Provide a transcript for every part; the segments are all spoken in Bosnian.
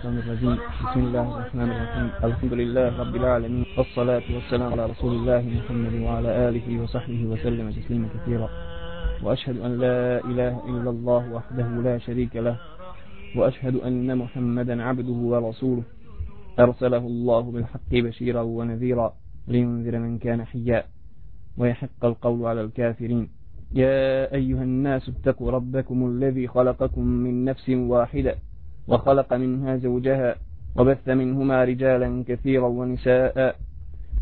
الشيطان الرجيم. بسم الله الرحمن الرحيم. الحمد لله رب العالمين. والصلاة والسلام على رسول الله محمد وعلى آله وصحبه وسلم تسليما كثيرا. وأشهد أن لا إله إلا الله وحده لا شريك له. وأشهد أن محمدا عبده ورسوله. أرسله الله بالحق بشيرا ونذيرا لينذر من كان حيا. ويحق القول على الكافرين. يا أيها الناس اتقوا ربكم الذي خلقكم من نفس واحدة. وخلق منها زوجها وبث منهما رجالا كثيرا ونساء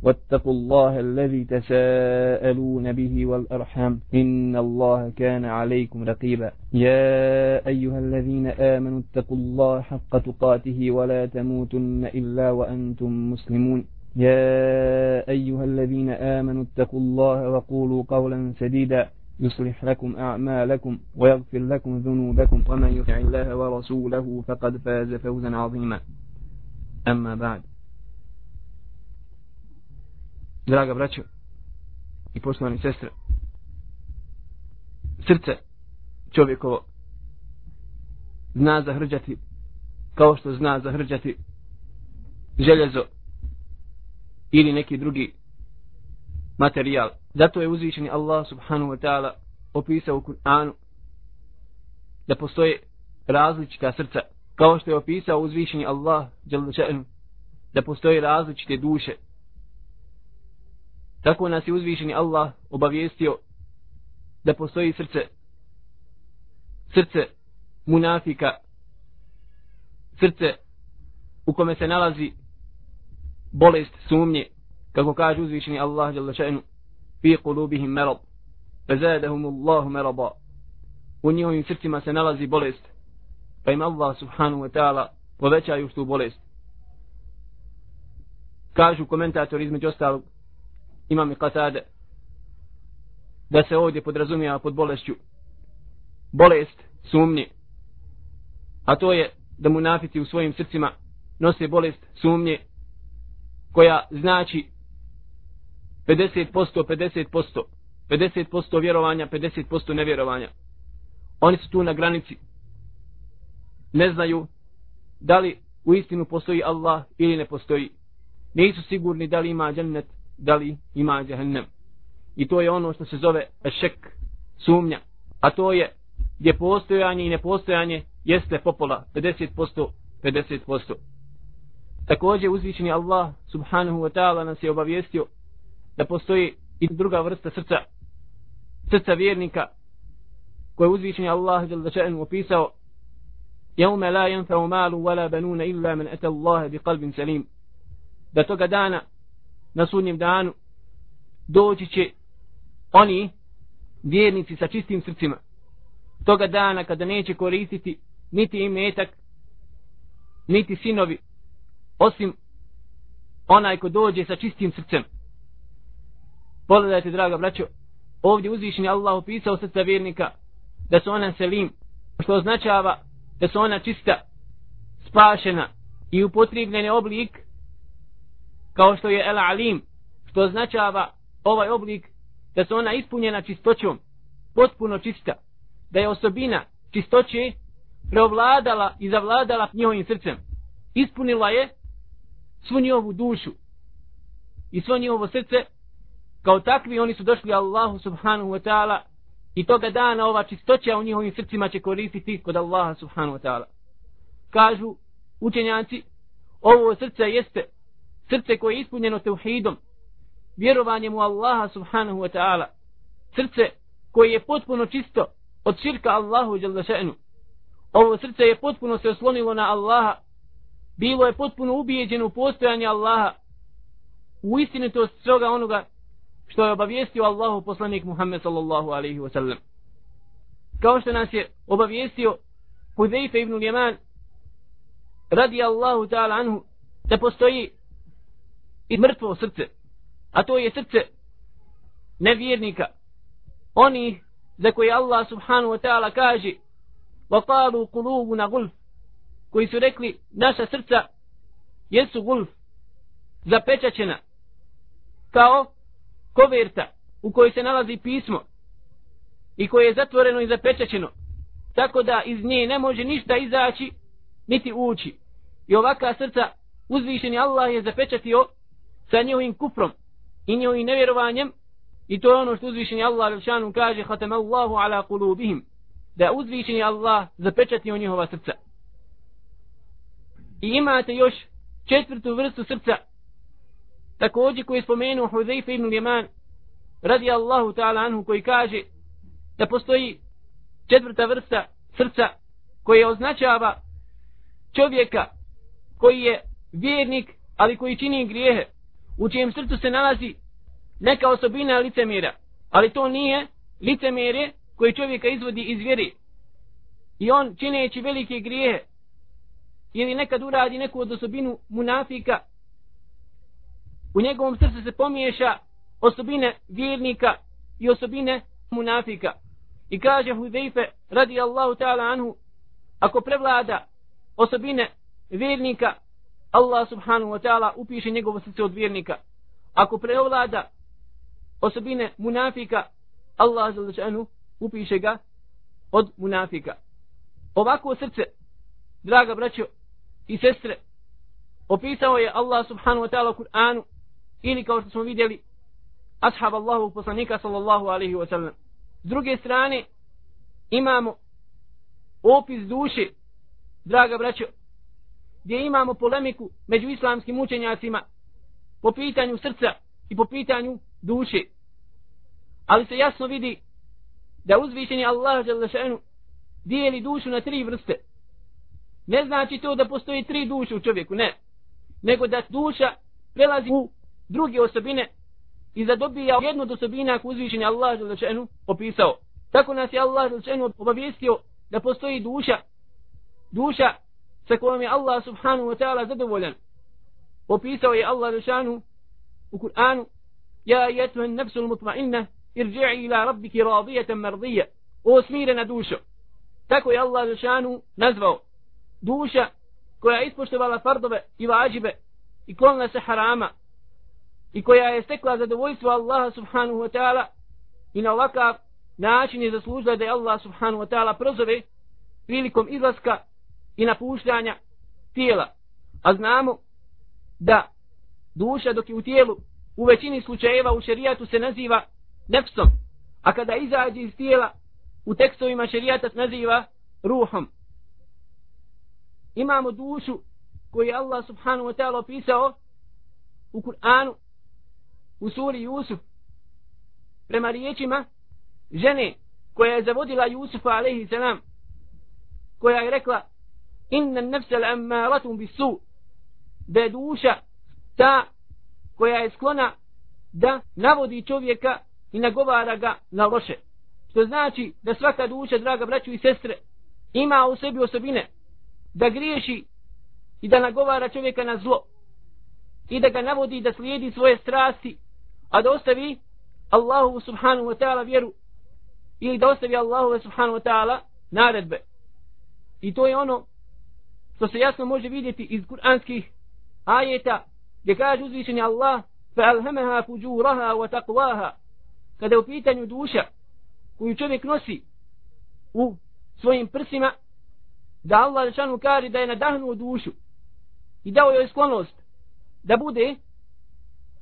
واتقوا الله الذي تساءلون به والأرحام إن الله كان عليكم رقيبا. يا أيها الذين آمنوا اتقوا الله حق تقاته ولا تموتن إلا وأنتم مسلمون. يا أيها الذين آمنوا اتقوا الله وقولوا قولا سديدا. يصلح لكم أعمالكم ويغفر لكم ذنوبكم ومن يطع الله ورسوله فقد فاز فوزا عظيما أما بعد Draga braćo i poštovani sestre, srce čovjekovo zna zahrđati kao što zna zahrđati željezo ili neki drugi materijal. Zato je uzvišeni Allah subhanahu wa ta'ala opisao u Kur'anu da postoje različita srca. Kao što je opisao uzvišeni Allah da postoje različite duše. Tako nas je uzvišeni Allah obavijestio da postoji srce srce munafika srce u kome se nalazi bolest sumnje kako kaže uzvišeni Allah jalla še'nu fi kulubihim merad fazadahum Allahu merada u njihovim srcima se nalazi bolest pa im Allah subhanahu wa ta'ala povećaju što bolest. Kažu komentatori između ostalog imam i katade da se ovdje podrazumijeva pod bolešću bolest sumnje a to je da munafici u svojim srcima nose bolest sumnje koja znači 50%, 50%, 50% vjerovanja, 50% nevjerovanja. Oni su tu na granici. Ne znaju da li u istinu postoji Allah ili ne postoji. Nisu sigurni da li ima džennet, da li ima džahnem. I to je ono što se zove šek, sumnja. A to je gdje postojanje i nepostojanje jeste popola, 50%, 50%. Također uzvišeni Allah subhanahu wa ta'ala nas je obavijestio da postoji i druga vrsta srca, srca vjernika, koje uzvišenje Allah jel da še'en opisao Jaume la jenfa'u malu wala banuna illa man ata Allah bi qalbin salim. Da toga dana, na sudnjem danu, doći će oni, vjernici sa čistim srcima. Toga dana kada neće koristiti niti imetak, niti sinovi, osim onaj ko dođe sa čistim srcem. Pogledajte, draga braćo, ovdje uzvišeni Allah opisao srca vjernika da su ona selim, što označava da su ona čista, spašena i upotrebljeni oblik kao što je El Alim, što označava ovaj oblik da su ona ispunjena čistoćom, potpuno čista, da je osobina čistoće preovladala i zavladala njihovim srcem. Ispunila je svu njihovu dušu i svo njihovo srce kao takvi oni su došli Allahu subhanahu wa ta'ala i toga dana ova čistoća u njihovim srcima će koristiti kod Allaha subhanahu wa ta'ala. Kažu učenjaci, ovo srce jeste srce koje je ispunjeno tevhidom, vjerovanjem u Allaha subhanahu wa ta'ala, srce koje je potpuno čisto od širka Allahu i. Ovo srce je potpuno se oslonilo na Allaha, bilo je potpuno ubijeđeno u postojanje Allaha, u istinitost svega onoga što je obavijestio Allahu poslanik Muhammed sallallahu alaihi wa sallam. Kao što nas je obavijestio Hudejfe ibn Ljeman radi Allahu ta'ala anhu da postoji i mrtvo srce, a to je srce nevjernika, oni za koje Allah subhanahu wa ta'ala kaže وَقَالُوا قُلُوبُنَا غُلْفِ koji su rekli naša srca jesu gulf zapečaćena kao koverta u kojoj se nalazi pismo i koje je zatvoreno i zapečaćeno tako da iz nje ne može ništa izaći niti ući I ovaka srca uzvišeni Allah je zapečatio sa njihovim kufrom i njihovim nevjerovanjem i to je ono što uzvišeni Allah Relšanu kaže Hatem Allahu ala kulubihim da uzvišeni Allah zapečatio njihova srca. I imate još četvrtu vrstu srca također koji je spomenuo Huzeyfe ibn Ljeman radi Allahu ta'ala anhu koji kaže da postoji četvrta vrsta srca koje označava čovjeka koji je vjernik ali koji čini grijehe u čijem srcu se nalazi neka osobina licemira ali to nije licemire koje čovjeka izvodi iz vjeri i on čineći velike grijehe ili nekad uradi neku od osobinu munafika u njegovom srcu se pomiješa osobine vjernika i osobine munafika. I kaže Hudejfe radi Allahu ta'ala anhu ako prevlada osobine vjernika Allah subhanahu wa ta'ala upiše njegovo srce od vjernika. Ako prevlada osobine munafika Allah zalačanu upiše ga od munafika. Ovako srce draga braćo i sestre opisao je Allah subhanahu wa ta'ala u Kur'anu ili kao što smo vidjeli ashab Allahovog poslanika sallallahu alaihi wa sallam. S druge strane imamo opis duše draga braćo gdje imamo polemiku među islamskim učenjacima po pitanju srca i po pitanju duše. Ali se jasno vidi da uzvišeni Allah Đalešenu dijeli dušu na tri vrste. Ne znači to da postoji tri duše u čovjeku ne. Nego da duša prelazi u druge osobine i da dobija jednu od osobina koju uzvišeni Allah želešenu opisao tako nas je Allah želešenu obavijestio da postoji duša duša sa kojom je Allah subhanahu wa ta'ala zadovoljan. Opisao je Allah lišanu u Kur'anu Ja jetuhen nefsul mutma'inna irđi'i ila rabbiki radijetem mardije O smirena dušo. Tako je Allah lišanu nazvao duša koja je ispoštovala fardove i vađibe i klonila se harama i koja je stekla zadovoljstvo Allaha subhanahu wa ta'ala i na ovakav način je zaslužila da je Allah subhanahu wa ta'ala prozove prilikom izlaska i napuštanja tijela. A znamo da duša dok je u tijelu u većini slučajeva u šerijatu se naziva nefsom. A kada izađe iz tijela u tekstovima šerijata se naziva ruhom. Imamo dušu koju je Allah subhanahu wa ta'ala opisao u Kur'anu u suri Jusuf prema riječima žene koja je zavodila Jusufa alaihi salam koja je rekla inna nefse l'ammaratun bisu da je duša ta koja je sklona da navodi čovjeka i nagovara ga na loše. Što znači da svaka duša, draga braću i sestre, ima u sebi osobine da griješi i da nagovara čovjeka na zlo i da ga navodi da slijedi svoje strasti, a da ostavi Allahu subhanahu wa ta'ala vjeru ili da ostavi Allahu subhanahu wa ta'ala naredbe. I to je ono što se jasno može vidjeti iz kuranskih ajeta gdje kaže uzvišenje Allah fa alhamaha fujuraha wa taqwaha kada je u pitanju duša koju čovjek nosi u svojim prsima da Allah lišanu kaže da je nadahnuo dušu i dao joj sklonost da bude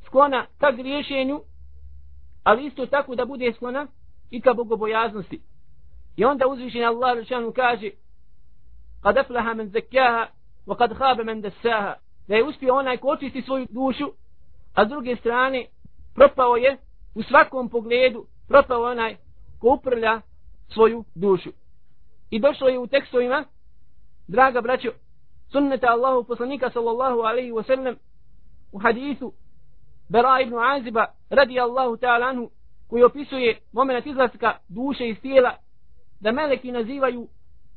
sklona ka griješenju ali isto tako da bude sklona i ka bogobojaznosti. I onda uzvišen Allah lišanu kaže kad aflaha men zekjaha wa kad habe men desaha da je uspio onaj ko očisti svoju dušu a s druge strane propao je u svakom pogledu propao onaj ko uprlja svoju dušu. I došlo je u tekstovima draga braćo sunneta Allahu poslanika sallallahu alaihi wa sallam u hadisu Bera ibn Aziba radi Allahu ta'ala anhu koji opisuje moment izlaska duše iz tijela da meleki nazivaju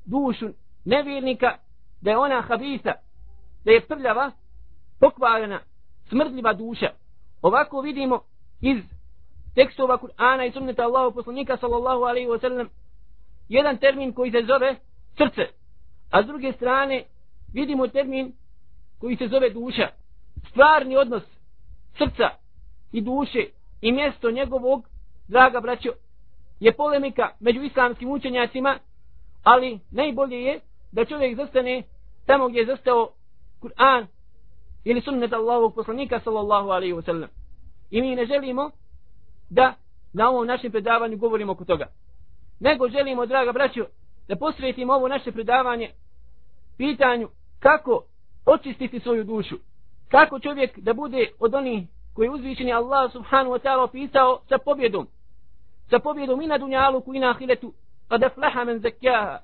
dušu nevjernika da je ona habisa da je prljava pokvarena smrdljiva duša. Ovako vidimo iz tekstova Kur'ana i sunneta Allahu poslanika sallallahu alaihi wa sallam jedan termin koji se zove srce. A s druge strane vidimo termin koji se zove duša. Stvarni odnos srca i duše i mjesto njegovog draga braćo je polemika među islamskim učenjacima ali najbolje je da čovjek zastane tamo gdje je zastao Kur'an ili sunnet Allahovog poslanika sallallahu alaihi wa sallam. I mi ne želimo da na ovom našem predavanju govorimo oko toga. Nego želimo, draga braćo, da posvetimo ovo naše predavanje pitanju kako očistiti svoju dušu. Kako čovjek da bude od onih koji je uzvišeni Allah subhanahu wa ta'ala opisao sa pobjedom. Sa pobjedom i na dunjaluku i na ahiretu. Kada flaha men zakjaha.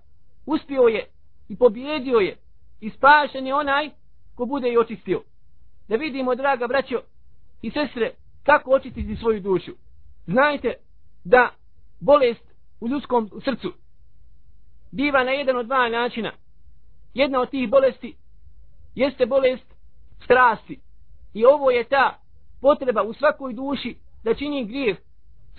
Uspio je i pobjedio je i spašen je onaj ko bude i očistio. Da vidimo, draga braćo i sestre, kako očistiti svoju dušu. Znajte da bolest u ljudskom srcu biva na jedan od dva načina. Jedna od tih bolesti jeste bolest strasti. I ovo je ta potreba u svakoj duši da čini grijev,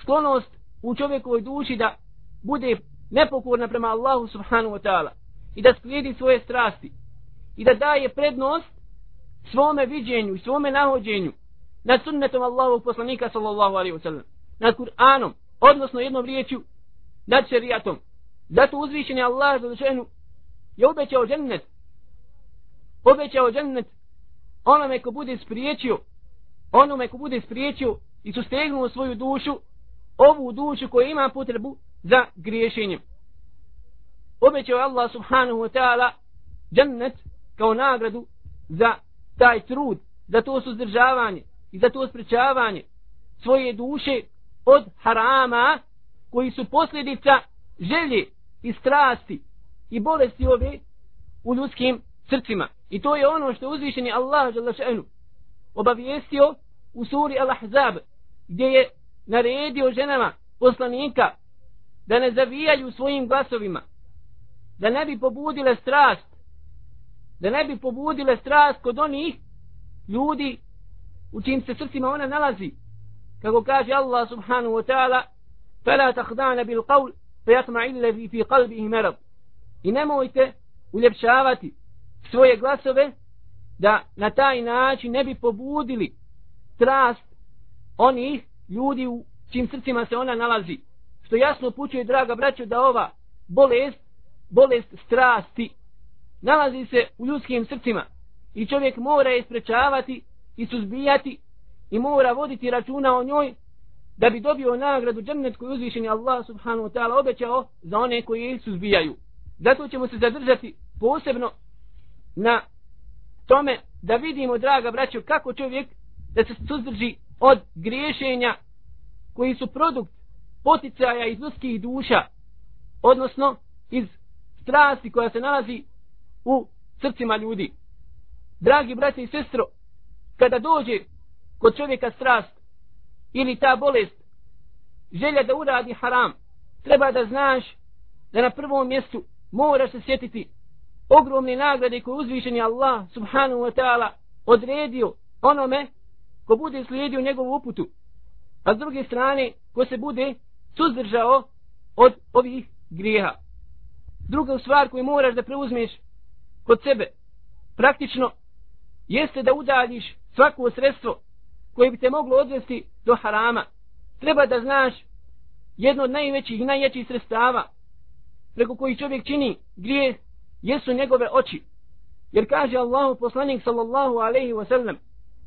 sklonost u čovjekovoj duši da bude nepokorna prema Allahu subhanahu wa ta'ala i da sklijedi svoje strasti i da daje prednost svome viđenju i svome nahođenju nad sunnetom Allahovog poslanika sallallahu alaihi wa sallam nad Kur'anom odnosno jednom riječju nad šerijatom zato uzvišen je Allah za je obećao džennet obećao džennet onome ko bude spriječio onome ko bude spriječio i sustegnuo svoju dušu ovu dušu koja ima potrebu za griješenjem. Obećao Allah subhanahu wa ta'ala džennet kao nagradu za taj trud, za to suzdržavanje i za to sprečavanje svoje duše od harama koji su posljedica želje i strasti i bolesti ove u ljudskim srcima. I to je ono što je uzvišeni Allah želešenu obavijestio u suri Al-Ahzab gdje je naredio ženama poslanika da ne zavijaju svojim glasovima da ne bi pobudile strast da ne bi pobudile strast kod onih ljudi u čim se srcima ona nalazi kako kaže Allah subhanahu wa ta'ala فلا تخدعن بالقول فيطمع الذي في قلبه مرض i nemojte uljepšavati svoje glasove da na taj način ne bi pobudili strast onih ljudi u čim srcima se ona nalazi što jasno pućuje draga braćo da ova bolest bolest strasti nalazi se u ljudskim srcima i čovjek mora je sprečavati i suzbijati i mora voditi računa o njoj da bi dobio nagradu džennet koju uzvišen je Allah subhanahu wa ta'ala obećao za one koji je suzbijaju. Zato ćemo se zadržati posebno na tome da vidimo, draga braćo, kako čovjek da se suzdrži od griješenja koji su produkt poticaja iz ljudskih duša, odnosno iz strasti koja se nalazi u srcima ljudi. Dragi brate i sestro, kada dođe kod čovjeka strast ili ta bolest, želja da uradi haram, treba da znaš da na prvom mjestu moraš se sjetiti ogromne nagrade koje uzvišeni Allah subhanahu wa ta'ala odredio onome ko bude slijedio njegovu uputu, a s druge strane ko se bude suzdržao od ovih grijeha. Druga stvar koju moraš da preuzmeš kod sebe praktično jeste da udaljiš svako sredstvo koje bi te moglo odvesti do harama. Treba da znaš jedno od najvećih i najjačih sredstava preko koji čovjek čini grijeh jesu njegove oči. Jer kaže Allahu poslanik sallallahu alaihi wa sallam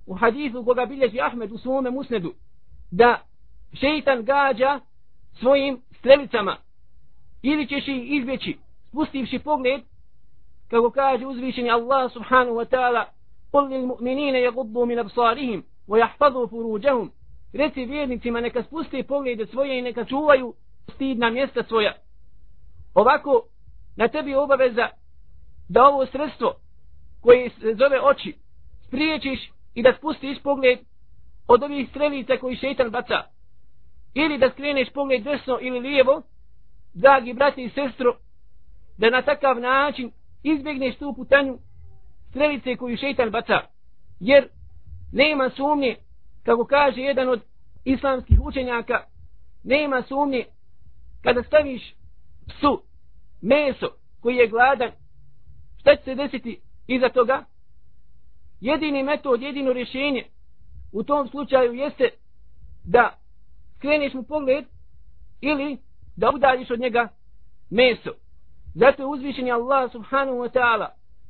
u hadithu koga bilježi Ahmed u svome musnedu da šeitan gađa svojim strelicama ili ćeš ih izbjeći spustivši pogled kako kaže uzvišeni Allah subhanahu wa ta'ala قل للمؤمنين يغضوا من أبصارهم ويحفظوا فروجهم reci vjernicima neka spuste poglede svoje i neka čuvaju stidna mjesta svoja. Ovako, na tebi obaveza da ovo sredstvo koje se zove oči spriječiš i da spustiš pogled od ovih strelica koji šeitan baca. Ili da skreneš pogled desno ili lijevo, dragi brati i sestro, da na takav način izbjegneš tu putanju strelice koju šeitan baca. Jer nema sumnje, kako kaže jedan od islamskih učenjaka, nema sumnje kada staviš psu meso koji je gladan, šta će se desiti iza toga? Jedini metod, jedino rješenje u tom slučaju jeste da skreneš mu pogled ili da udaljiš od njega meso. Zato je uzvišen Allah subhanahu wa ta'ala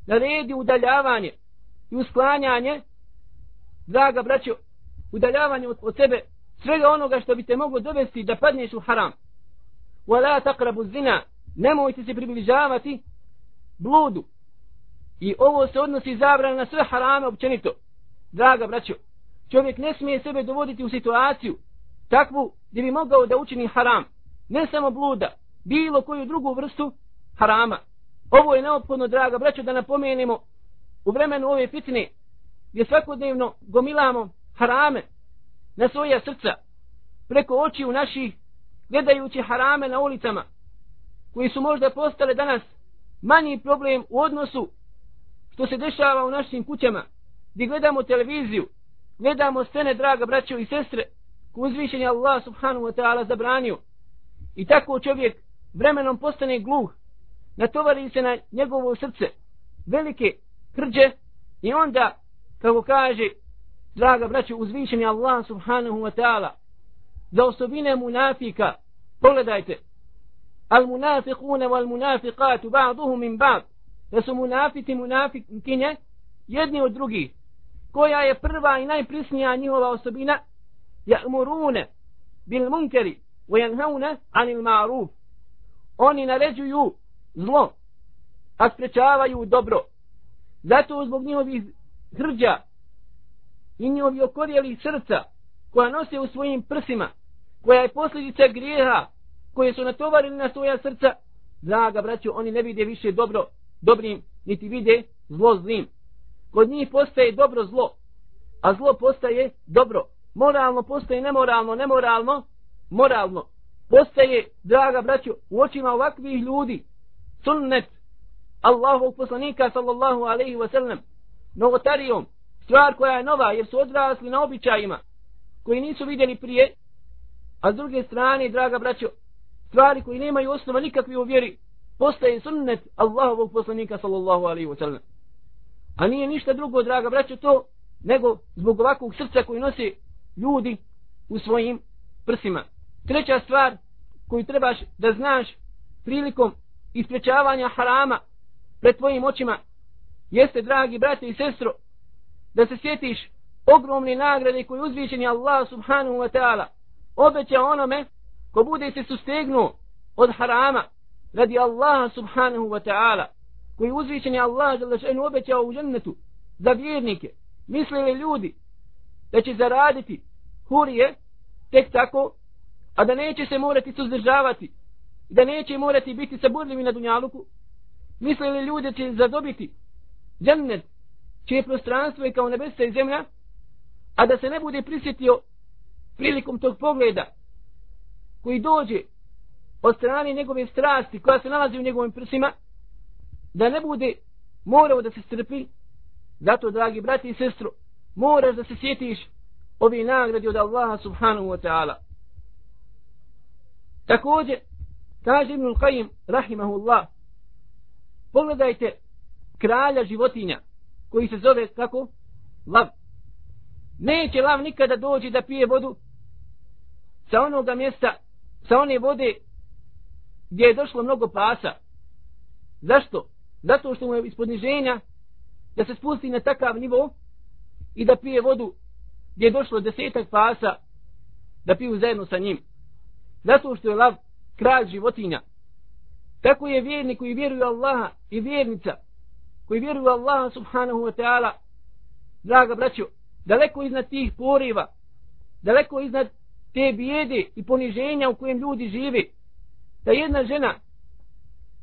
naredi udaljavanje i usklanjanje, draga braćo, udaljavanje od, od sebe svega onoga što bi te moglo dovesti da padneš u haram. Wala taqrabu zina, nemojte se približavati bludu. I ovo se odnosi zabrana na sve harame općenito. Draga braćo, čovjek ne smije sebe dovoditi u situaciju takvu gdje bi mogao da učini haram. Ne samo bluda, bilo koju drugu vrstu harama. Ovo je neophodno, draga braćo, da napomenemo u vremenu ove fitne gdje svakodnevno gomilamo harame na svoja srca preko oči u naših gledajući harame na ulicama koji su možda postale danas manji problem u odnosu To se dešava u našim kućama gdje gledamo televiziju gledamo scene draga braćo i sestre ko uzvišen je Allah subhanahu wa ta'ala zabranio. I tako čovjek vremenom postane gluh natovari se na njegovo srce velike krđe i onda kako kaže draga braćo uzvišen je Allah subhanahu wa ta'ala za osobine munafika pogledajte al munafiqune wal munafiqatu ba'duhu min ba'd da su munafiti munafikinje jedni od drugih koja je prva i najprisnija njihova osobina ja'murune bil munkeri wa yanhauna anil ma'ruf. Oni naređuju zlo a sprečavaju dobro. Zato zbog njihovih hrđa i njihovi okorjeli srca koja nose u svojim prsima koja je posljedica grijeha koje su natovarili na svoja srca draga braćo oni ne vide više dobro dobrim niti vide zlo zlim. Kod njih postaje dobro zlo a zlo postaje dobro. Moralno postaje nemoralno nemoralno moralno. Postaje draga braćo u očima ovakvih ljudi sunnet Allahu poslanika sallallahu alaihi wa sallam novotarijom stvar koja je nova jer su odrasli na običajima koji nisu vidjeli prije a s druge strane draga braćo stvari koji nemaju osnova nikakvi u vjeri postaje sunnet Allahovog poslanika sallallahu alaihi wa sallam. A nije ništa drugo draga braćo to nego zbog ovakvog srca koji nosi ljudi u svojim prsima. Treća stvar koju trebaš da znaš prilikom isprečavanja harama pred tvojim očima jeste, dragi brate i sestro, da se sjetiš ogromne nagrade koje je Allah subhanahu wa ta'ala obeća onome ko bude se sustegnuo od harama radi Allaha subhanahu wa ta'ala koji uzvišeni Allah želešenu obećao u žennetu za vjernike. Mislili ljudi da će zaraditi hurije tek tako a da neće se morati suzdržavati da neće morati biti saburljivi na dunjaluku. Mislili ljudi će zadobiti džennet čije prostranstvo je kao nebesa i zemlja a da se ne bude prisjetio prilikom tog pogleda koji dođe od strane njegove strasti koja se nalazi u njegovim prsima da ne bude morao da se strpi zato dragi brati i sestro moraš da se sjetiš ovi nagradi od Allaha subhanahu wa ta'ala također kaže Ibnul Qayyim rahimahullah pogledajte kralja životinja koji se zove kako? Lav. Neće lav nikada doći da pije vodu sa onoga mjesta, sa one vode gdje je došlo mnogo pasa. Zašto? Zato što mu je ispod niženja da se spusti na takav nivo i da pije vodu gdje je došlo desetak pasa da piju zajedno sa njim. Zato što je lav kralj životinja. Tako je vjernik koji vjeruje Allaha i vjernica koji vjeruju Allaha subhanahu wa ta'ala draga braćo daleko iznad tih poriva daleko iznad te bijede i poniženja u kojem ljudi žive da jedna žena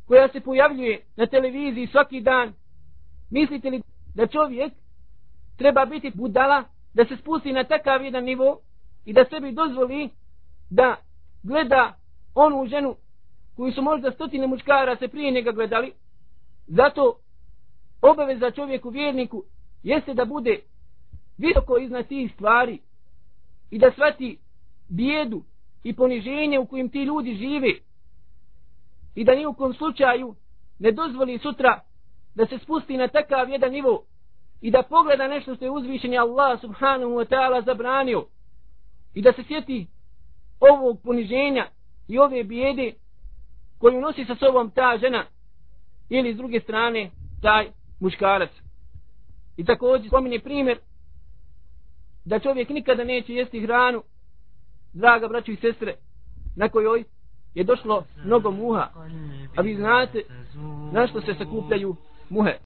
koja se pojavljuje na televiziji svaki dan mislite li da čovjek treba biti budala da se spusti na takav jedan nivo i da sebi dozvoli da gleda onu ženu koju su možda stotine muškara se prije njega gledali? Zato obaveza čovjeku vjerniku jeste da bude visoko iznad tih stvari i da svati bijedu i poniženje u kojim ti ljudi žive i da nijukom slučaju ne dozvoli sutra da se spusti na takav jedan nivo i da pogleda nešto što je uzvišenje Allah subhanahu wa ta'ala zabranio i da se sjeti ovog poniženja i ove bijede koju nosi sa sobom ta žena ili s druge strane taj muškarac. I također spomeni primjer da čovjek nikada neće jesti hranu, draga braćo i sestre, na kojoj je došlo mnogo muha. A vi znate na što se sakupljaju muhe.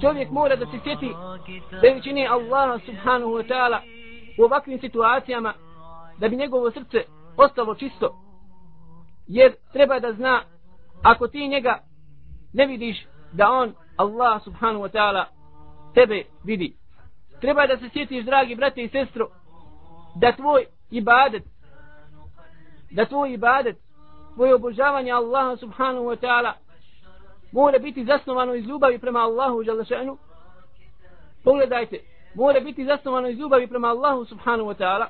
Čovjek mora da se sjeti veličine Allaha subhanahu wa ta'ala u ovakvim situacijama da bi njegovo srce ostalo čisto. Jer treba da zna ako ti njega ne vidiš da on Allah subhanahu wa ta'ala tebe vidi. Treba da se sjetiš dragi brate i sestro da tvoj ibadet da tvoj ibadet tvoje obožavanje Allaha subhanahu wa ta'ala mora biti zasnovano iz ljubavi prema Allahu želešenu pogledajte mora biti zasnovano iz ljubavi prema Allahu subhanahu wa ta'ala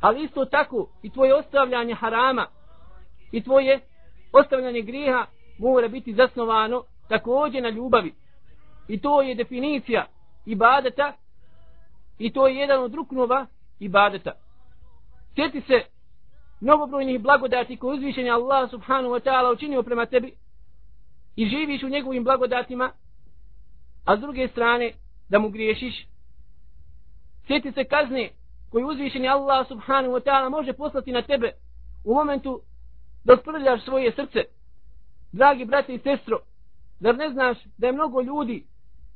ali isto tako i tvoje ostavljanje harama i tvoje ostavljanje griha mora biti zasnovano također na ljubavi. I to je definicija ibadeta i to je jedan od ruknova ibadeta. Sjeti se mnogobrojnih blagodati koje uzvišenje Allah subhanahu wa ta'ala učinio prema tebi i živiš u njegovim blagodatima, a s druge strane da mu griješiš. Sjeti se kazne koju uzvišenje Allah subhanahu wa ta'ala može poslati na tebe u momentu da sprljaš svoje srce. Dragi brate i sestro, zar ne znaš da je mnogo ljudi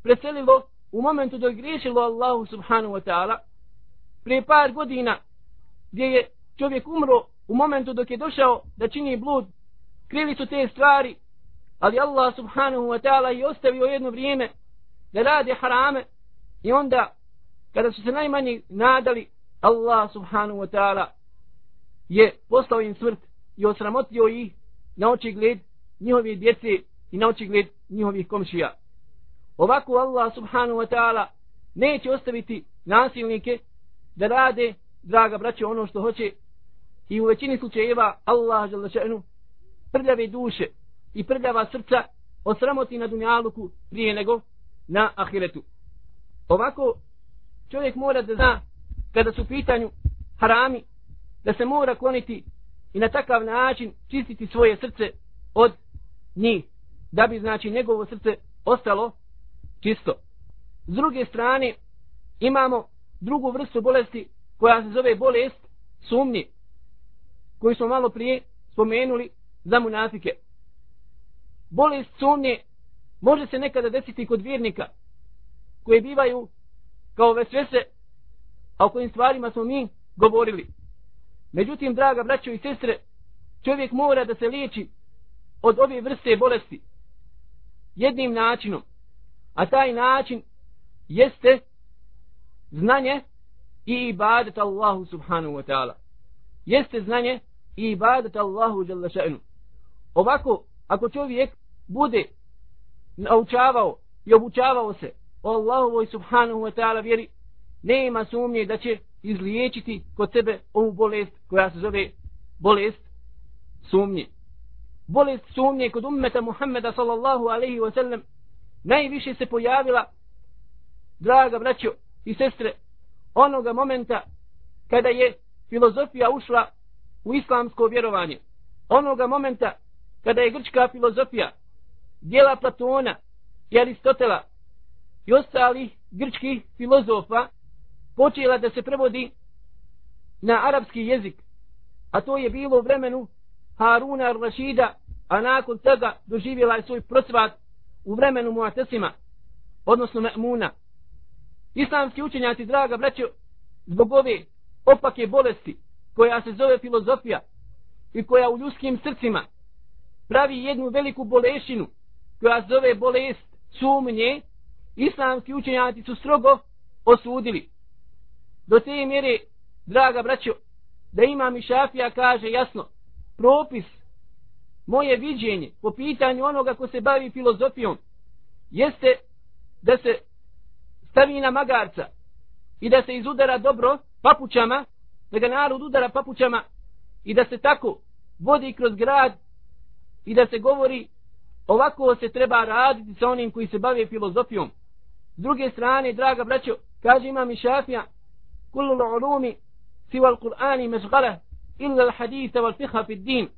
preselilo u momentu da je griješilo Allahu subhanahu wa ta'ala? Prije par godina gdje je čovjek umro u momentu dok je došao da čini blud, krivi su te stvari, ali Allah subhanahu wa ta'ala je ostavio jedno vrijeme da rade harame i onda kada su se najmanji nadali Allah subhanahu wa ta'ala je poslao im smrt i osramotio ih na oči gled njihove djece i na oči gled njihovih komšija. Ovako Allah subhanahu wa ta'ala neće ostaviti nasilnike da rade, draga braće, ono što hoće i u većini slučajeva Allah želešenu prljave duše i prljava srca osramoti na dunjaluku prije nego na ahiretu. Ovako čovjek mora da zna kada su pitanju harami da se mora kloniti i na takav način čistiti svoje srce od njih da bi znači njegovo srce ostalo čisto. S druge strane imamo drugu vrstu bolesti koja se zove bolest sumnje koji smo malo prije spomenuli za munafike. Bolest sumnje može se nekada desiti kod vjernika koji bivaju kao vesvese, a o kojim stvarima smo mi govorili. Međutim, draga braćo i sestre, čovjek mora da se liječi od ove vrste bolesti jednim načinom, a taj način jeste znanje i ibadet Allahu subhanahu wa ta'ala. Jeste znanje i ibadet Allahu dželle še'nu. Ovako, ako čovjek bude naučavao i obučavao se o Allahovoj subhanahu wa ta'ala vjeri, nema sumnje da će izliječiti kod sebe ovu bolest koja se zove bolest sumnje. Bolest sumnje kod ummeta Muhammeda sallallahu alaihi wa sallam najviše se pojavila, draga braćo i sestre, onoga momenta kada je filozofija ušla u islamsko vjerovanje. Onoga momenta kada je grčka filozofija dijela Platona i Aristotela i ostalih grčkih filozofa počela da se prevodi na arapski jezik, a to je bilo u vremenu Haruna al-Rashida, a nakon toga doživjela je svoj procvat u vremenu Muatesima, odnosno Ma'muna. Islamski učenjaci, draga braćo, zbog ove opake bolesti, koja se zove filozofija i koja u ljudskim srcima pravi jednu veliku bolešinu koja se zove bolest sumnje, islamski učenjaci su strogo osudili. Do te mjere, draga braćo, da ima mi šafija kaže jasno, propis, moje viđenje po pitanju onoga ko se bavi filozofijom, jeste da se stavi na magarca i da se izudara dobro papućama da ga narod udara papućama i da se tako vodi kroz grad i da se govori ovako se treba raditi sa onim koji se bave filozofijom. S druge strane, draga braćo, kaže imam i šafija, kullu l'ulumi siva l'Qur'ani mezgala illa l'haditha wal fiha fi din.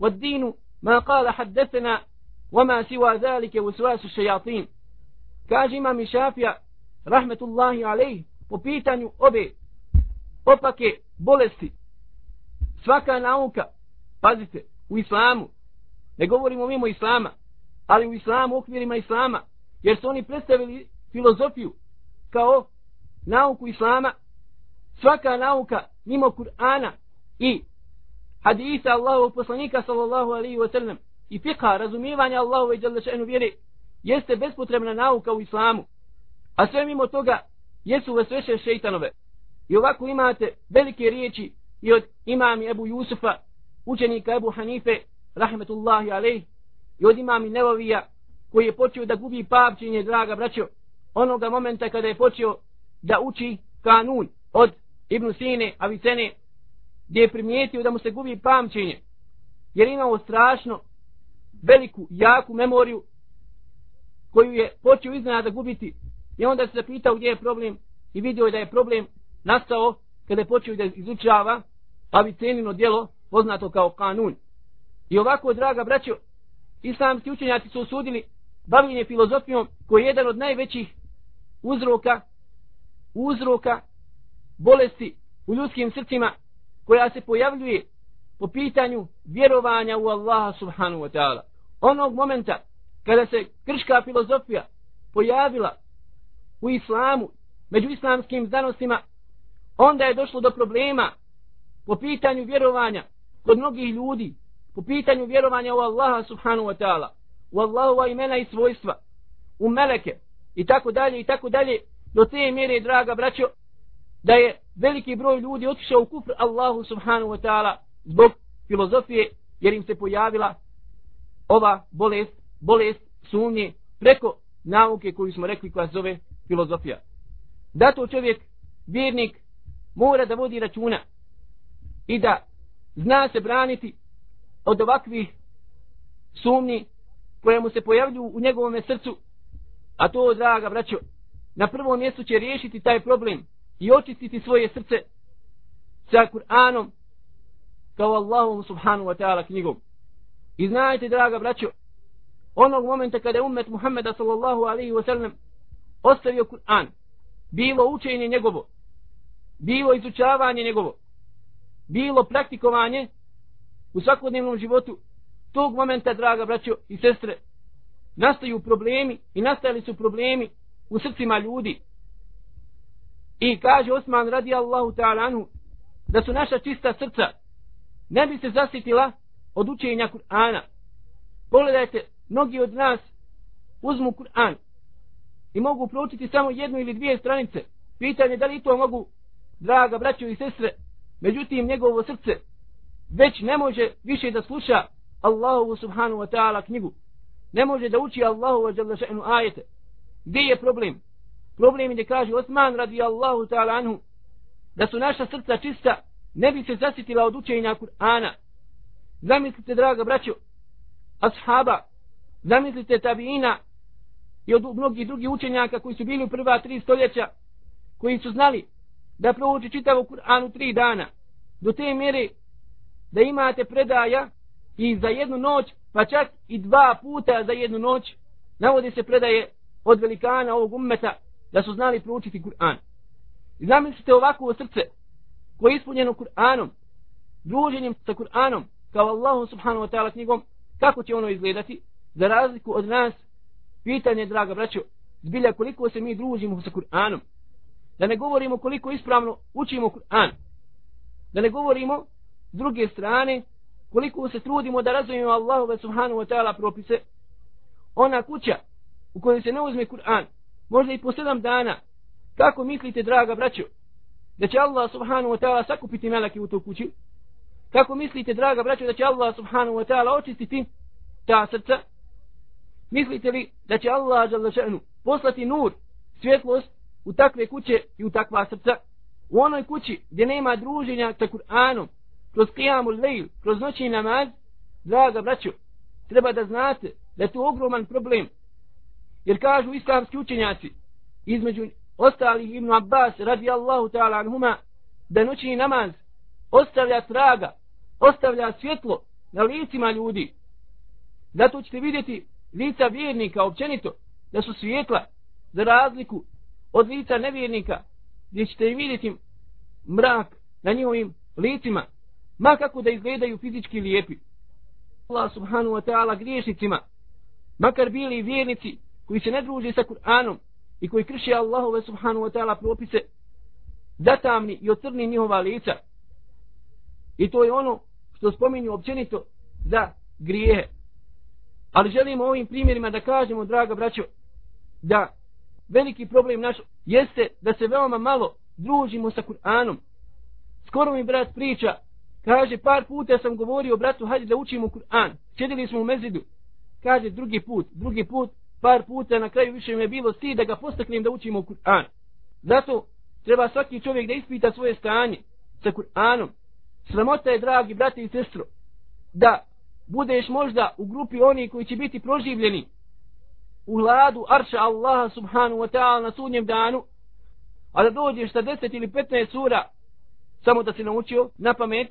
Wa dinu ma kala haddesena وما سوى ذلك وسواس الشياطين kaže imam Šafija rahmetullahi alejhi po pitanju ove opake bolesti. Svaka nauka pazite u islamu ne govorimo mimo islama ali u islamu okvirima islama jer su oni predstavili filozofiju kao nauku islama. Svaka nauka mimo Kur'ana i hadisa Allahovog poslanika sallallahu alaihi wa sallam i fiqha razumijevanja Allahove i jalla še'nu jeste bespotrebna nauka u islamu. A sve mimo toga jesu vesveše šeitanove? I ovako imate velike riječi i od imami Ebu Jusufa učenika Ebu Hanife rahmetullahi alejh, i od imami Nevovija koji je počeo da gubi pamćenje draga braćo onoga momenta kada je počeo da uči kanun od Ibn Sine, Avicene gdje je primijetio da mu se gubi pamćenje jer imao strašno veliku, jaku memoriju koju je počeo iznenada gubiti i onda se zapitao gdje je problem i vidio je da je problem nastao kada je počeo da izučava Avicenino djelo poznato kao kanun. I ovako, draga braćo, islamski učenjaci su osudili bavljenje filozofijom koji je jedan od najvećih uzroka uzroka bolesti u ljudskim srcima koja se pojavljuje po pitanju vjerovanja u Allaha subhanahu wa ta'ala. Onog momenta kada se krška filozofija pojavila u islamu, među islamskim znanostima, onda je došlo do problema po pitanju vjerovanja kod mnogih ljudi, po pitanju vjerovanja u Allaha subhanahu wa ta'ala, u Allahova imena i svojstva, u meleke i tako dalje i tako dalje, do te mjere, draga braćo, da je veliki broj ljudi otišao u kufr Allahu subhanahu wa ta'ala zbog filozofije, jer im se pojavila ova bolest, bolest sumnje preko nauke koju smo rekli koja zove filozofija. Da to čovjek, vjernik, mora da vodi računa i da zna se braniti od ovakvih sumnji koje mu se pojavljuju u njegovom srcu, a to, draga braćo, na prvom mjestu će riješiti taj problem i očistiti svoje srce sa Kur'anom kao Allahom subhanu wa ta'ala knjigom. I znajte, draga braćo, onog momenta kada je umet Muhammeda sallallahu alaihi wa sallam ostavio Kur'an, bilo učenje njegovo, bilo izučavanje njegovo, bilo praktikovanje u svakodnevnom životu, tog momenta, draga braćo i sestre, nastaju problemi i nastali su problemi u srcima ljudi. I kaže Osman radi Allahu ta'ala anhu, da su naša čista srca ne bi se zasitila od učenja Kur'ana. Pogledajte, mnogi od nas uzmu Kur'an i mogu proučiti samo jednu ili dvije stranice. Pitanje da li to mogu, draga braćo i sestre, međutim njegovo srce već ne može više da sluša Allahu subhanu wa ta'ala knjigu. Ne može da uči Allahu wa jalla še'nu ajete. Gdje je problem? Problem je da kaže Osman radi Allahu ta'ala anhu da su naša srca čista ne bi se zasitila od učenja Kur'ana. Zamislite, draga braćo, ashaba, zamislite tabiina i od mnogih drugih učenjaka koji su bili u prva tri stoljeća, koji su znali da prouči čitavu Kur'an u tri dana, do te mjere da imate predaja i za jednu noć, pa čak i dva puta za jednu noć, navodi se predaje od velikana ovog ummeta da su znali proučiti Kur'an. I zamislite ovako srce koje je ispunjeno Kur'anom, druženjem sa Kur'anom, kao Allahom subhanahu wa ta'ala knjigom, kako će ono izgledati, za razliku od nas, pitanje, draga braćo, zbilja koliko se mi družimo sa Kur'anom, da ne govorimo koliko ispravno učimo Kur'an, da ne govorimo s druge strane, koliko se trudimo da razumijemo Allahu subhanahu wa ta'ala propise, ona kuća u kojoj se ne uzme Kur'an, možda i po sedam dana, kako mislite, draga braćo, da će Allah subhanahu wa ta'ala sakupiti meleke u tu kući? Kako mislite, draga braćo, da će Allah subhanahu wa ta'ala očistiti ta srca? Mislite li da će Allah še'nu, poslati nur, svjetlost u takve kuće i u takva srca? U onoj kući gdje nema druženja sa Kur'anom, kroz qiyamul lejl, kroz noći namaz, draga braćo, treba da znate da je to ogroman problem. Jer kažu islamski učenjaci, između ostalih Ibn Abbas radi Allahu ta'ala anhuma da noći namaz ostavlja traga, ostavlja svjetlo na licima ljudi. Zato ćete vidjeti lica vjernika općenito da su svijetla, za razliku od lica nevjernika, gdje ćete vidjeti mrak na njihovim licima, ma kako da izgledaju fizički lijepi. Allah subhanu wa ta'ala griješnicima, makar bili vjernici koji se ne druže sa Kur'anom i koji krši Allahove subhanu wa ta'ala propise, zatamni i ocrni njihova lica. I to je ono što spominju općenito za grijehe. Ali želimo ovim primjerima da kažemo, draga braćo, da veliki problem naš jeste da se veoma malo družimo sa Kur'anom. Skoro mi brat priča, kaže par puta sam govorio bratu, hajde da učimo Kur'an. Sjedili smo u mezidu. Kaže drugi put, drugi put, par puta na kraju više mi je bilo sti da ga postaknem da učimo Kur'an. Zato treba svaki čovjek da ispita svoje stanje sa Kur'anom. Sramota je, dragi brati i sestro, da budeš možda u grupi oni koji će biti proživljeni u hladu arša Allaha subhanu wa ta'ala na sudnjem danu, a da dođeš sa 10 ili 15 sura samo da si naučio na pamet,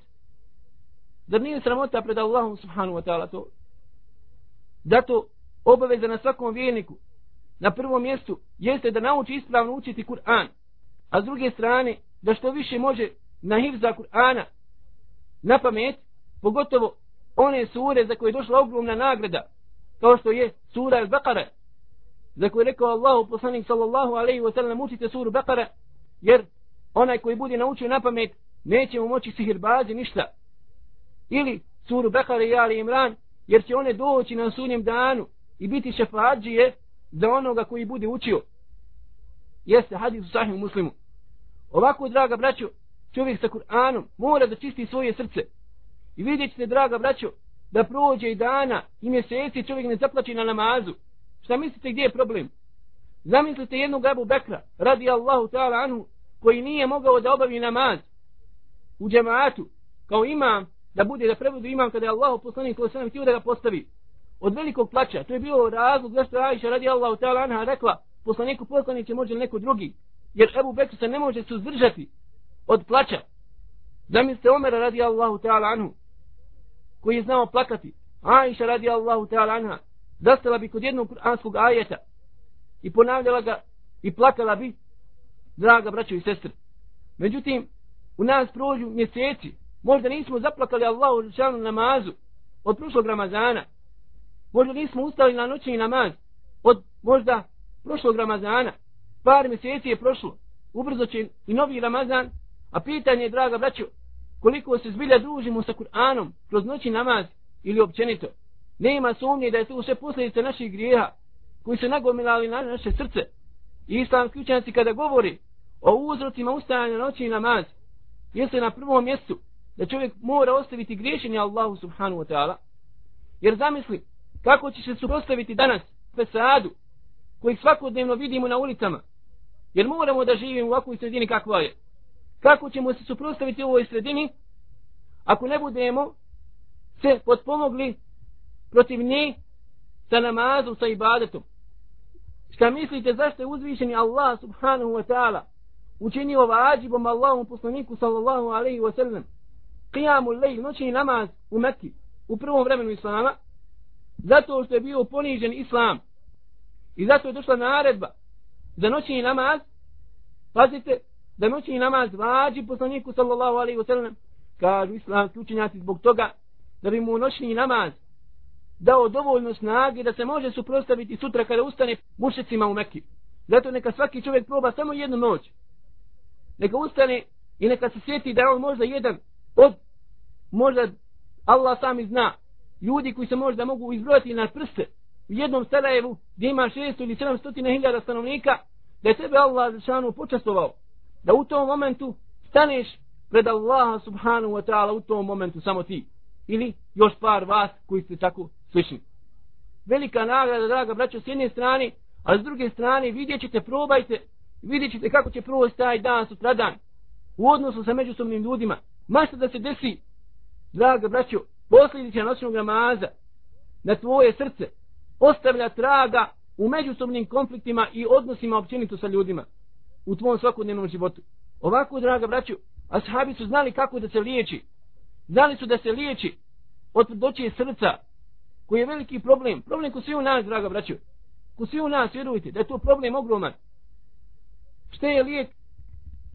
da nije sramota pred Allahom subhanu wa ta'ala to. Zato obaveza na svakom vjerniku na prvom mjestu jeste da nauči ispravno učiti Kur'an, a s druge strane da što više može na hivza Kur'ana na pamet, pogotovo one sure za koje je došla ogromna nagrada, kao što je sura Al-Baqara, za koju je rekao Allahu poslanik sallallahu alaihi wa sallam učite suru Baqara, jer onaj koji bude naučio na pamet, neće mu moći sihirbazi ništa. Ili suru Baqara i Ali Imran, jer će one doći na sunjem danu i biti šefađije za onoga koji bude učio. Jeste hadis u sahih muslimu. Ovako, draga braćo, čovjek sa Kur'anom mora da čisti svoje srce. I vidjet ćete, draga braćo, da prođe i dana i mjeseci čovjek ne zaplaći na namazu. Šta mislite gdje je problem? Zamislite jednog Abu Bekra, radi Allahu ta'ala anhu, koji nije mogao da obavi namaz u džematu, kao imam, da bude da prebudu imam kada je Allah poslanik koji sam htio da ga postavi. Od velikog plaća, to je bilo razlog zašto Aisha radi Allahu ta'ala anha rekla, poslaniku poslanik će može neko drugi, jer Abu Bekr se ne može suzdržati od plaća. Zamislite Omera radi Allahu ta'ala anhu, koji je znao plakati. Aisha radi Allahu ta'ala anha, zastala bi kod jednog kuranskog ajeta i ponavljala ga i plakala bi, draga braćo i sestre. Međutim, u nas prođu mjeseci, možda nismo zaplakali Allahu rečanu namazu od prošlog Ramazana, možda nismo ustali na noćni namaz od možda prošlog Ramazana, par mjeseci je prošlo, ubrzo će i novi Ramazan, a pitanje je, draga braćo, koliko se zbilja družimo sa Kur'anom kroz noći namaz ili općenito. Nema sumnje da je to sve posljedice naših grijeha koji se nagomilali na naše srce. I islamski učenci kada govori o uzrocima ustajanja noći i namaz, jeste na prvom mjestu da čovjek mora ostaviti griješenje Allahu subhanu wa ta'ala. Jer zamisli kako će se suprostaviti danas pesadu koji svakodnevno vidimo na ulicama. Jer moramo da živimo u ovakvoj sredini kakva je. Kako ćemo se suprostaviti u ovoj sredini ako ne budemo se potpomogli protiv nje sa namazom, sa ibadetom. Šta mislite zašto je uzvišeni Allah subhanahu wa ta'ala učinio vađibom Allahom poslaniku sallallahu alaihi wa sallam qiyamu lejl, noćni namaz u Mekki u prvom vremenu Islama zato što je bio ponižen Islam i zato je došla naredba za noćni namaz pazite da noćni namaz vađi poslaniku sallallahu alaihi wasallam kažu islamski učenjaci zbog toga da bi mu noćni namaz dao dovoljno snage da se može suprostaviti sutra kada ustane mušicima u Mekki. Zato neka svaki čovjek proba samo jednu noć. Neka ustane i neka se sjeti da on možda jedan od, možda Allah sami zna, ljudi koji se možda mogu izbrojati na prste u jednom Sarajevu gdje ima 600 ili 700 hiljada stanovnika, da je tebe Allah zašanu počastovao. Da u tom momentu staneš pred Allaha subhanahu wa ta'ala u tom momentu samo ti. Ili još par vas koji ste tako slični. Velika nagrada, draga braćo, s jedne strane, a s druge strane vidjet ćete, probajte, vidjet ćete kako će proći taj dan, sutradan, u odnosu sa međusobnim ljudima. Mašta da se desi, draga braćo, posljedića noćnog namaza na tvoje srce, ostavlja traga u međusobnim konfliktima i odnosima općenito sa ljudima u tvom svakodnevnom životu. Ovako, draga braćo, ashabi su znali kako da se liječi. Znali su da se liječi od doće srca, koji je veliki problem, problem koji svi u nas, draga braćo. ko svi u nas, vjerujte, da je to problem ogroman. Šta je lijek?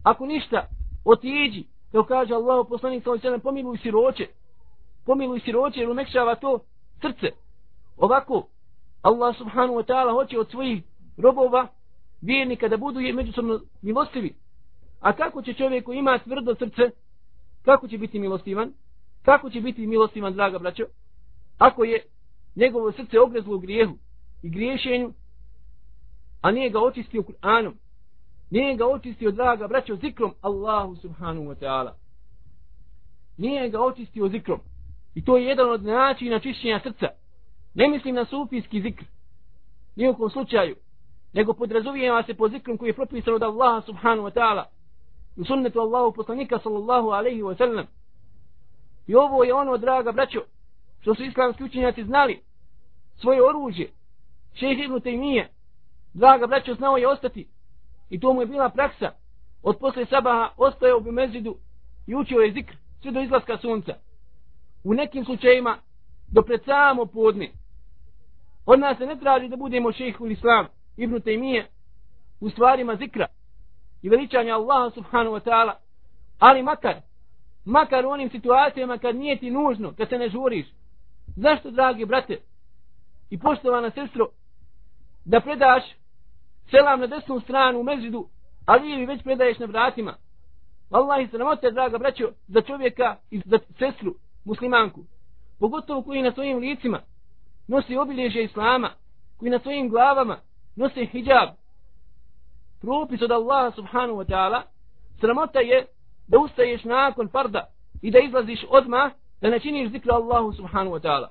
Ako ništa, otiđi, kao kaže Allah, poslanik sallallahu alejhi pomiluj siroće. Pomiluj siroće, jer umekšava to srce. Ovako, Allah subhanahu wa ta'ala hoće od svojih robova, vjernika, da budu međusobno milostivi. A kako će čovjek koji ima tvrdo srce, kako će biti milostivan? Kako će biti milostivan, draga braćo? Ako je njegovo srce ogrezlo u grijehu i griješenju, a nije ga očistio Kur'anom, nije ga očistio, draga braćo, zikrom Allahu subhanahu wa ta'ala. Nije ga očistio zikrom. I to je jedan od načina čišćenja srca. Ne mislim na sufijski zikr. Nijekom slučaju. Nego podrazumijeva se po zikrom koji je propisan od Allaha subhanahu wa ta'ala. U sunnetu Allahu poslanika sallallahu alaihi wa sallam. I ovo je ono, draga braćo, što su islamski učenjaci znali. Svoje oružje. šeheh ibn Taymiye. Draga braćo, znao je ostati. I to mu je bila praksa. Od posle sabaha ostaje u mezidu i učio je zikr sve do izlaska sunca. U nekim slučajima do pred samo podne. Od nas se ne traži da budemo šeheh u islamu ibn Taymiye u stvarima zikra i veličanja Allaha subhanahu wa ta'ala. Ali makar makar u onim situacijama kad nije ti nužno kad se ne žuriš. Zašto dragi brate i poštovana sestro da predaš selam na desnu stranu u mezidu ali ili već predaješ na vratima? Allah i sramote draga braćo za čovjeka i za sestru muslimanku. Pogotovo koji na svojim licima nosi obilježje islama koji na svojim glavama nosi hijab. Propis od Allaha subhanahu wa ta'ala. Sramota je da ustaješ nakon farda i da izlaziš odma da ne činiš zikra Allahu subhanahu wa ta'ala.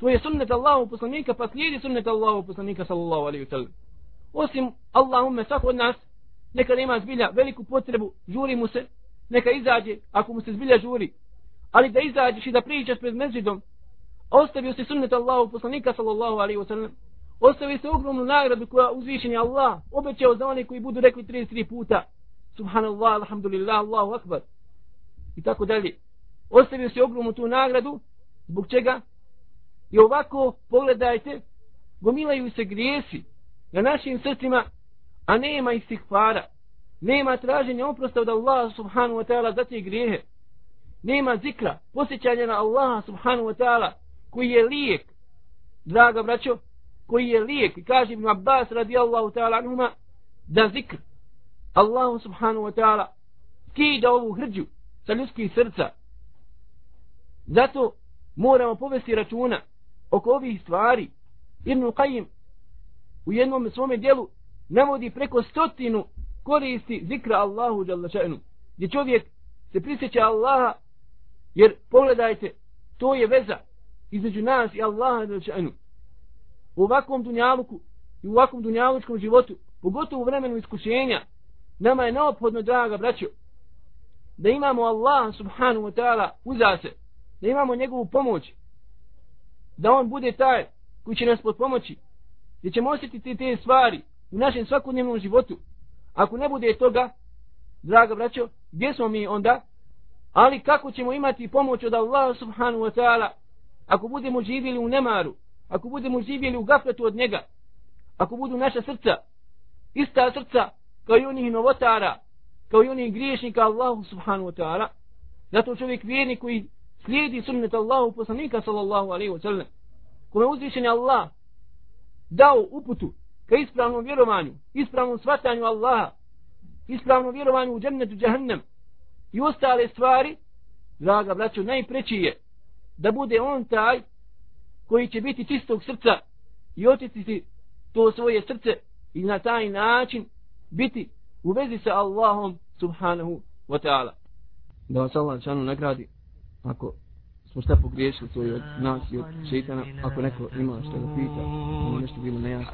To je sunnet Allahu poslanika pa slijedi sunnet Allahu poslanika sallallahu alaihi wa sallam. Osim Allahumme svako od nas neka nema zbilja veliku potrebu žuri mu se neka izađe ako mu se zbilja žuri. Ali da izađeš i da pričaš pred mezidom ostavio si sunnet Allahu poslanika sallallahu alaihi wa sallam Ostavi se ogromnu nagradu koja uzvišen je Allah obećao za one koji budu rekli 33 puta subhanallah, alhamdulillah, Allahu akbar. I tako dalje. Ostavio se ogromnu tu nagradu. Zbog čega? I ovako pogledajte gomilaju se grijesi na našim srcima a nema istihvara nema traženja oprosta od Allaha subhanahu wa ta'ala za te grijehe. Nema zikra posjećanja na Allaha subhanahu wa ta'ala koji je lijek. Draga braćo koji je lijek i kaže Ibn Abbas radijallahu ta'ala anhuma da zikr. Allahu subhanahu wa ta'ala skida ovu hrđu sa ljudskih srca. Zato moramo povesti računa oko ovih stvari. Ibn Qayyim u jednom svome dijelu navodi preko stotinu koristi zikra Allahu še'nu gdje čovjek se prisjeća Allaha jer pogledajte to je veza između nas i Allaha še'nu u ovakvom dunjaluku i u ovakvom dunjalučkom životu pogotovo u vremenu iskušenja nama je neophodno draga braćo da imamo Allah subhanahu wa ta'ala uza se da imamo njegovu pomoć da on bude taj koji će nas pod pomoći gdje ćemo osjetiti te stvari u našem svakodnevnom životu. Ako ne bude toga, draga braćo, gdje smo mi onda? Ali kako ćemo imati pomoć od Allaha subhanahu wa ta'ala ako budemo živjeli u nemaru, ako budemo živjeli u gafletu od njega, ako budu naša srca, ista srca kao i onih novotara, kao i onih griješnika Allahu subhanahu wa ta'ala, zato čovjek vjerni koji slijedi sunnet Allahu poslanika sallallahu alaihi wa sallam, kome uzvišen je Allah dao uputu ka ispravnom vjerovanju, ispravnom svatanju Allaha, ispravnom vjerovanju u džennetu džahnem i ostale stvari, draga braćo, najpreći je da bude on taj koji će biti čistog srca i očistiti to svoje srce i na taj način biti u vezi sa Allahom subhanahu wa ta'ala. Da vas Allah šanu nagradi ako smo šta pogriješili to je od nas i od šeitana ako neko ima što da pita nešto bilo nejasno